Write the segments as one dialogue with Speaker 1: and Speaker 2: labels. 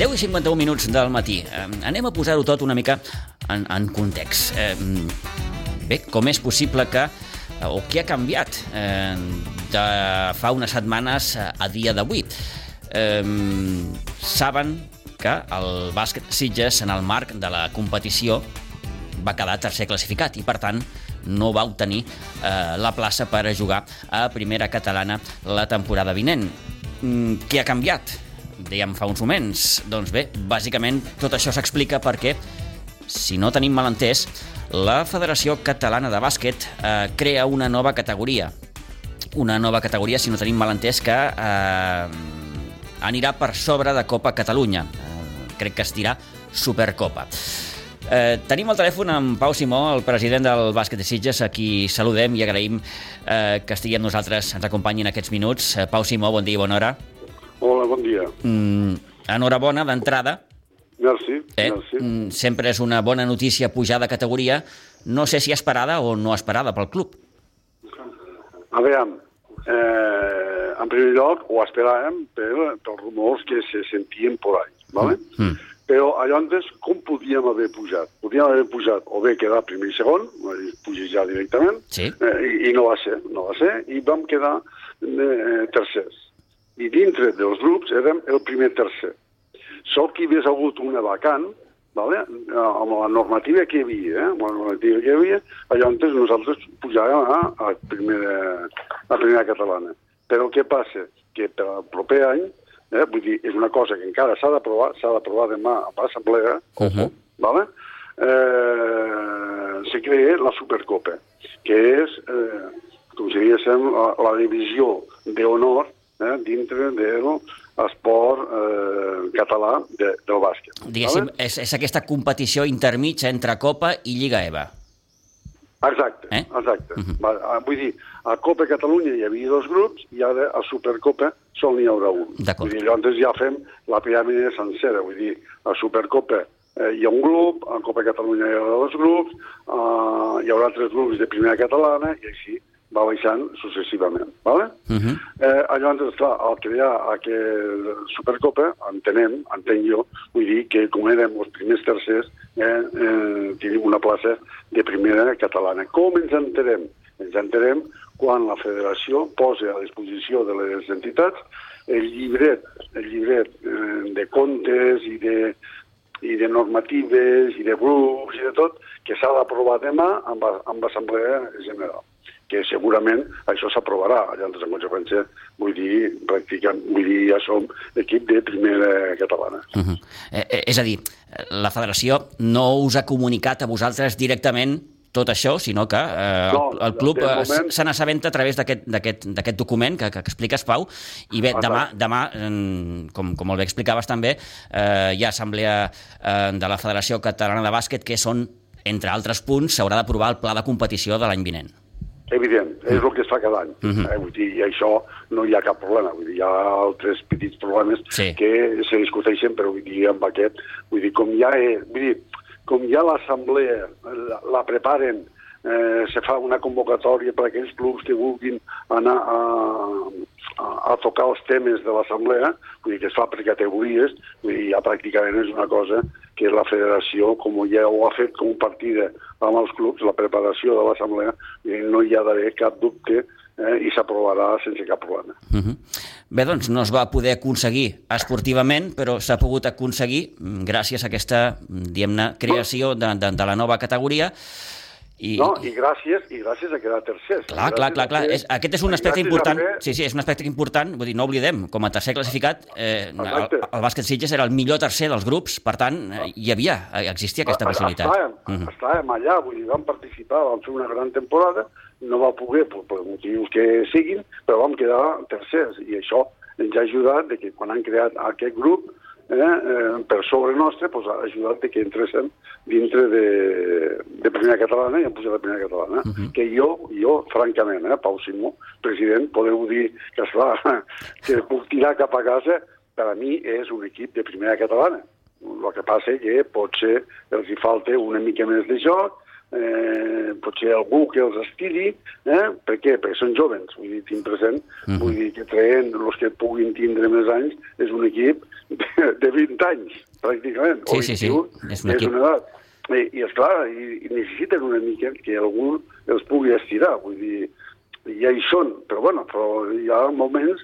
Speaker 1: 10 i 51 minuts del matí. Eh, anem a posar-ho tot una mica en, en context. Eh, bé, com és possible que o què ha canviat eh, de fa unes setmanes a dia d'avui? Eh, saben que el bàsquet Sitges, en el marc de la competició, va quedar tercer classificat i, per tant, no va obtenir eh, la plaça per a jugar a primera catalana la temporada vinent. Mm, què ha canviat? Dèiem fa uns moments. Doncs bé, bàsicament tot això s'explica perquè, si no tenim malentès, la Federació Catalana de Bàsquet eh, crea una nova categoria. Una nova categoria, si no tenim malentès, que eh, anirà per sobre de Copa Catalunya. Eh, crec que es dirà Supercopa. Eh, tenim al telèfon amb Pau Simó, el president del bàsquet de Sitges, a qui saludem i agraïm eh, que estigui amb nosaltres, ens acompanyi en aquests minuts. Eh, Pau Simó, bon dia i bona hora.
Speaker 2: Hola, bon dia.
Speaker 1: Mm, enhorabona d'entrada.
Speaker 2: Merci,
Speaker 1: Eh?
Speaker 2: merci.
Speaker 1: Mm, sempre és una bona notícia pujar de categoria. No sé si esperada o no esperada pel club.
Speaker 2: A veure, eh, en primer lloc, ho esperàvem per, pels rumors que se sentien por ahí, ¿vale?
Speaker 1: Mm.
Speaker 2: Però llavors, com podíem haver pujat? Podíem haver pujat o bé quedar primer i segon, pujar ja directament,
Speaker 1: Sí.
Speaker 2: eh, i, i no va ser, no va ser, i vam quedar eh, tercers. I dintre dels grups érem el primer tercer. Sol que hi hagués hagut una vacant, vale? Amb la normativa que hi havia, eh? amb la normativa que hi havia, llavors nosaltres pujàvem a, a, primera, a primera catalana. Però què passa? Que per al proper any, eh? vull dir, és una cosa que encara s'ha d'aprovar, s'ha d'aprovar demà a l'Assemblea, uh. -huh. vale? eh, se crea la Supercopa, que és, eh, com si diguéssim, la, la divisió d'honor eh, dintre de l'esport eh, català de, del bàsquet.
Speaker 1: Diguéssim, és, és aquesta competició intermitja entre Copa i Lliga EVA.
Speaker 2: Exacte,
Speaker 1: Eh?
Speaker 2: exacte. Uh -huh. Va, vull dir, a Copa Catalunya hi havia dos grups i ara a Supercopa sol n'hi haurà un.
Speaker 1: D'acord.
Speaker 2: Vull dir, llavors ja fem la piràmide sencera, vull dir, a Supercopa eh, hi ha un grup, a Copa Catalunya hi haurà dos grups, eh, hi haurà tres grups de primera catalana i així va baixant successivament. ¿vale?
Speaker 1: Uh -huh.
Speaker 2: Eh, llavors, clar, al crear aquest Supercopa, entenem, entenc jo, vull dir que com érem els primers tercers, eh, eh, tenim una plaça de primera catalana. Com ens enterem? Ens enterem quan la federació posa a disposició de les entitats el llibret, el llibret eh, de comptes i de, i de normatives i de grups i de tot, que s'ha d'aprovar demà amb, amb l'Assemblea General que segurament això s'aprovarà. Llavors, en conseqüència, vull dir, pràcticament, vull dir, ja som equip de primera catalana.
Speaker 1: Uh -huh. eh, eh, és a dir, la federació no us ha comunicat a vosaltres directament tot això, sinó que eh,
Speaker 2: No,
Speaker 1: el, el club eh,
Speaker 2: moment-
Speaker 1: se n'assabenta a través d'aquest document que, que expliques, Pau, i bé,
Speaker 2: Exacte.
Speaker 1: demà, demà com, com molt bé explicaves també, eh, hi ha assemblea eh, de la Federació Catalana de Bàsquet que són, entre altres punts, s'haurà d'aprovar el pla de competició de l'any vinent.
Speaker 2: Evident, és el que es fa cada any.
Speaker 1: Mhm.
Speaker 2: eh? Vull dir, I això no hi ha cap problema. Vull dir, hi ha altres petits problemes
Speaker 1: Sí.
Speaker 2: que se discuteixen, però vull dir, amb aquest, vull dir, com ja, és, vull dir, com ja l'assemblea la, la preparen, eh, se fa una convocatòria per a aquells clubs que vulguin anar a, a, tocar els temes de l'assemblea, vull dir que es fa per categories, vull dir, ja pràcticament és una cosa que la federació, com ja ho ha fet com partida amb els clubs, la preparació de l'assemblea, no hi ha d'haver cap dubte eh, i s'aprovarà sense cap problema.
Speaker 1: Uh -huh. Bé, doncs no es va poder aconseguir esportivament, però s'ha pogut aconseguir mm, gràcies a aquesta, mm, diguem-ne, creació de, de, de la nova categoria. I,
Speaker 2: No, i gràcies, i gràcies a quedar tercers.
Speaker 1: Clar,
Speaker 2: Gràcies
Speaker 1: clar, clar, clar. És, aquest és un aspecte important.
Speaker 2: fer-
Speaker 1: Sí, sí, és un aspecte important. Vull dir, no oblidem, com a tercer classificat, eh, el,
Speaker 2: Exacte.
Speaker 1: el bàsquet Sitges era el millor tercer dels grups, per tant, eh, hi havia, eh, existia aquesta
Speaker 2: Ah,
Speaker 1: possibilitat.
Speaker 2: Estàvem,
Speaker 1: Mhm.
Speaker 2: estàvem allà, vull dir, vam participar, vam fer una gran temporada, no va poder per, per motius que siguin, però vam quedar tercers, i això ens ha ajudat de que quan han creat aquest grup, eh, eh, per sobre nostre, pues, ha ajudat que entréssim dintre de, de primera catalana i hem pujat a primera catalana. Uh -huh. Que jo, jo, francament, eh, Pau Simó, president, podeu dir que, esclar, que puc tirar cap a casa, per a mi és un equip de primera catalana. El que passa que potser els hi falta una mica més de joc, eh, potser algú que els estiri, eh? per què? Perquè són jovens, vull dir, tinc present, uh
Speaker 1: Mhm.
Speaker 2: -huh. vull dir que traient els que puguin tindre més anys és un equip de, de 20 anys, pràcticament,
Speaker 1: Sí,
Speaker 2: o
Speaker 1: sí, sí,
Speaker 2: 21,
Speaker 1: és un
Speaker 2: és
Speaker 1: equip.
Speaker 2: una edat. I, i esclar, i, i necessiten una mica que algú els pugui estirar, vull dir, ja hi són, però bueno, però hi ha moments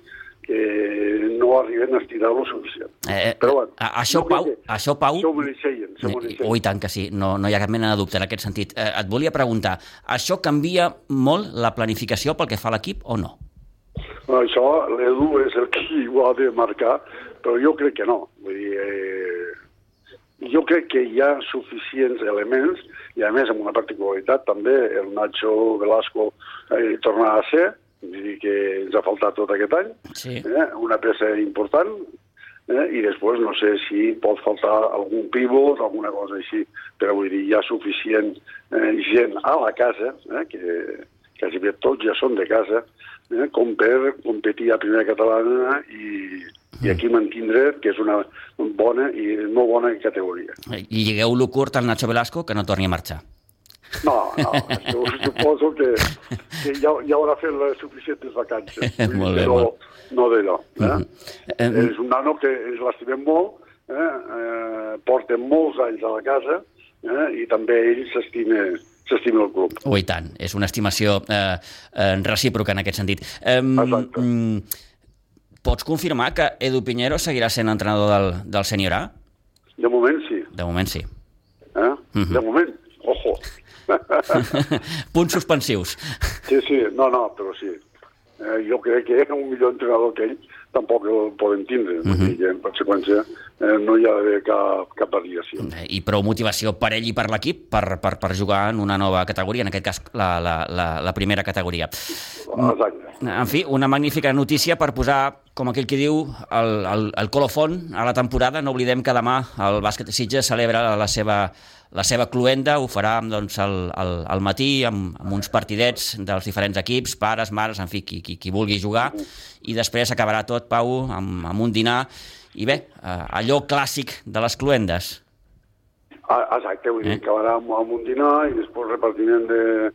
Speaker 2: que no arriben a estirar lo suficient.
Speaker 1: Eh,
Speaker 2: però bueno,
Speaker 1: això,
Speaker 2: crec
Speaker 1: Pau,
Speaker 2: que
Speaker 1: això, Pau...
Speaker 2: Mereixen, s'ho mereixen.
Speaker 1: Oh, i tant que sí, no, no hi ha cap mena de dubte en aquest sentit. Eh, et volia preguntar, això canvia molt la planificació pel que fa a l'equip o no?
Speaker 2: Bueno, això l'Edu és el qui ho ha de marcar, però jo crec que no. Vull dir, eh, jo crec que hi ha suficients elements, i a més amb una particularitat també, el Nacho Velasco eh, torna a ser, vull dir que ens ha faltat tot aquest any,
Speaker 1: Sí.
Speaker 2: eh, una peça important, eh, i després no sé si pot faltar algun pivot, alguna cosa així, però vull dir, hi ha suficient eh, gent a la casa, eh, que quasi bé tots ja són de casa, eh, com per competir a primera catalana i, i aquí mantindre que és una bona i molt bona categoria.
Speaker 1: I lligueu-lo curt al Nacho Velasco que no torni a marxar.
Speaker 2: No, no, això suposo que, que ja, ja haurà fet les suficients vacances.
Speaker 1: Molt bé,
Speaker 2: no,
Speaker 1: molt.
Speaker 2: no d'allò. Eh?
Speaker 1: Eh,
Speaker 2: És un nano que ens l'estimem molt, eh? Eh, porta molts anys a la casa eh? i també ell s'estima s'estima el club.
Speaker 1: Oh, i tant, és una estimació eh, eh, recíproca en aquest sentit. Eh,
Speaker 2: Exacte.
Speaker 1: mm, pots confirmar que Edu Pinheiro seguirà sent entrenador del, del Sènior A?
Speaker 2: De moment sí.
Speaker 1: De moment sí.
Speaker 2: Eh?
Speaker 1: Mhm.
Speaker 2: De moment, ojo.
Speaker 1: Punts suspensius.
Speaker 2: Sí, sí, no, no, però sí. Eh, jo crec que un millor entrenador que ell tampoc el poden tindre. Uh -huh. que en conseqüència eh, no hi ha d'haver cap, cap variació.
Speaker 1: I prou motivació per ell i per l'equip per, per, per jugar en una nova categoria, en aquest cas la, la, la, la primera categoria.
Speaker 2: Exacte.
Speaker 1: En fi, una magnífica notícia per posar, com aquell que diu, el, el, el colofon a la temporada. No oblidem que demà el bàsquet de Sitges celebra la seva, la seva cluenda, ho farà doncs, al, al, al matí amb, amb uns partidets dels diferents equips, pares, mares, en fi, qui, qui, qui vulgui jugar, i després acabarà tot, Pau, amb, amb un dinar, i bé, eh, allò clàssic de les cluendes.
Speaker 2: Ah, Exacte, vull dir,
Speaker 1: Eh?
Speaker 2: acabarà amb, amb un dinar i després repartiment de,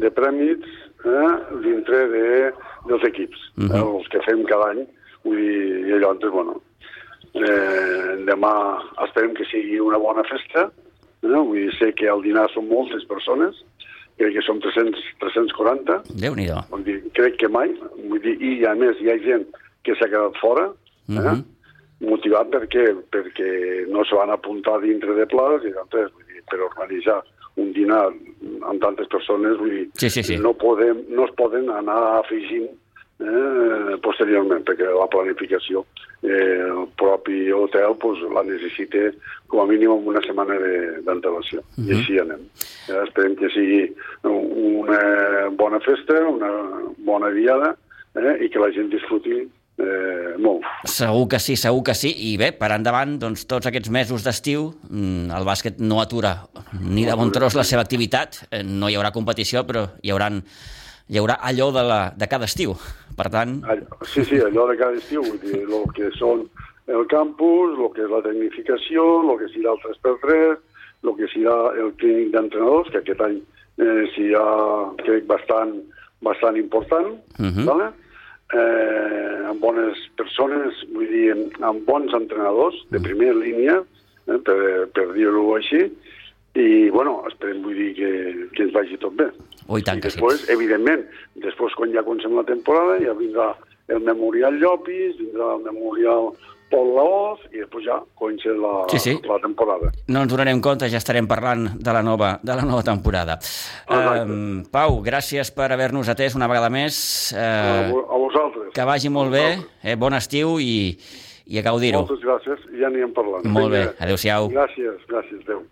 Speaker 2: de prèmits eh, dintre de, dels equips, uh -huh. eh, els que fem cada any. Vull dir, i allò, doncs, bueno, eh, demà esperem que sigui una bona festa, eh? vull dir, sé que al dinar són moltes persones, crec que som 300, 340,
Speaker 1: Déu-n'hi-do.
Speaker 2: vull dir, crec que mai, vull dir, i a més hi ha gent que s'ha quedat fora, eh?
Speaker 1: Mhm.
Speaker 2: motivat perquè, perquè no se van apuntar dintre de plats i doncs, vull dir, per organitzar un dinar amb tantes persones, vull dir,
Speaker 1: Sí, sí, sí.
Speaker 2: No, podem, no es poden anar afegint eh, posteriorment, perquè la planificació eh, el propi hotel pues, la necessita com a mínim amb una setmana de- d'antelació. Uh -huh. I així anem. Eh, esperem que sigui una bona festa, una bona diada eh, i que la gent disfruti eh, molt.
Speaker 1: Segur que sí, segur que sí. I bé, per endavant, doncs, tots aquests mesos d'estiu, mm, el bàsquet no atura ni de bon tros la seva activitat. Eh, No hi haurà competició, però hi, hauran, hi haurà allò de, la, de cada estiu. Per tant,
Speaker 2: sí, sí, allò de cada estiu, vull dir, el que són el campus, el que és la tecnificació, el que serà el 3x3, el que serà el clínic d'entrenadors, que aquest any eh, serà, crec, bastant, bastant important,
Speaker 1: Mhm.
Speaker 2: vale? eh, amb bones persones, vull dir, amb bons entrenadors de primera línia, eh, per, per dir-ho així, i, bueno, esperem, vull dir, que, que ens vagi tot bé.
Speaker 1: oh, i tant
Speaker 2: I
Speaker 1: que sí.
Speaker 2: després, evidentment, després quan ja comencem la temporada, ja vindrà el Memorial Llopis, vindrà el Memorial Pol Laoz, i després ja comença la,
Speaker 1: Sí, sí.
Speaker 2: la temporada.
Speaker 1: No ens donarem compte, ja estarem parlant de la nova, de la nova temporada.
Speaker 2: Exacte.
Speaker 1: Um, Pau, gràcies per haver-nos atès una vegada més. Uh,
Speaker 2: a vosaltres.
Speaker 1: que vagi molt bé, eh, bon estiu i, i a gaudir-ho.
Speaker 2: Moltes gràcies, ja anirem parlant.
Speaker 1: Molt bé,
Speaker 2: Vinga.
Speaker 1: adéu-siau.
Speaker 2: Gràcies, gràcies, adéu.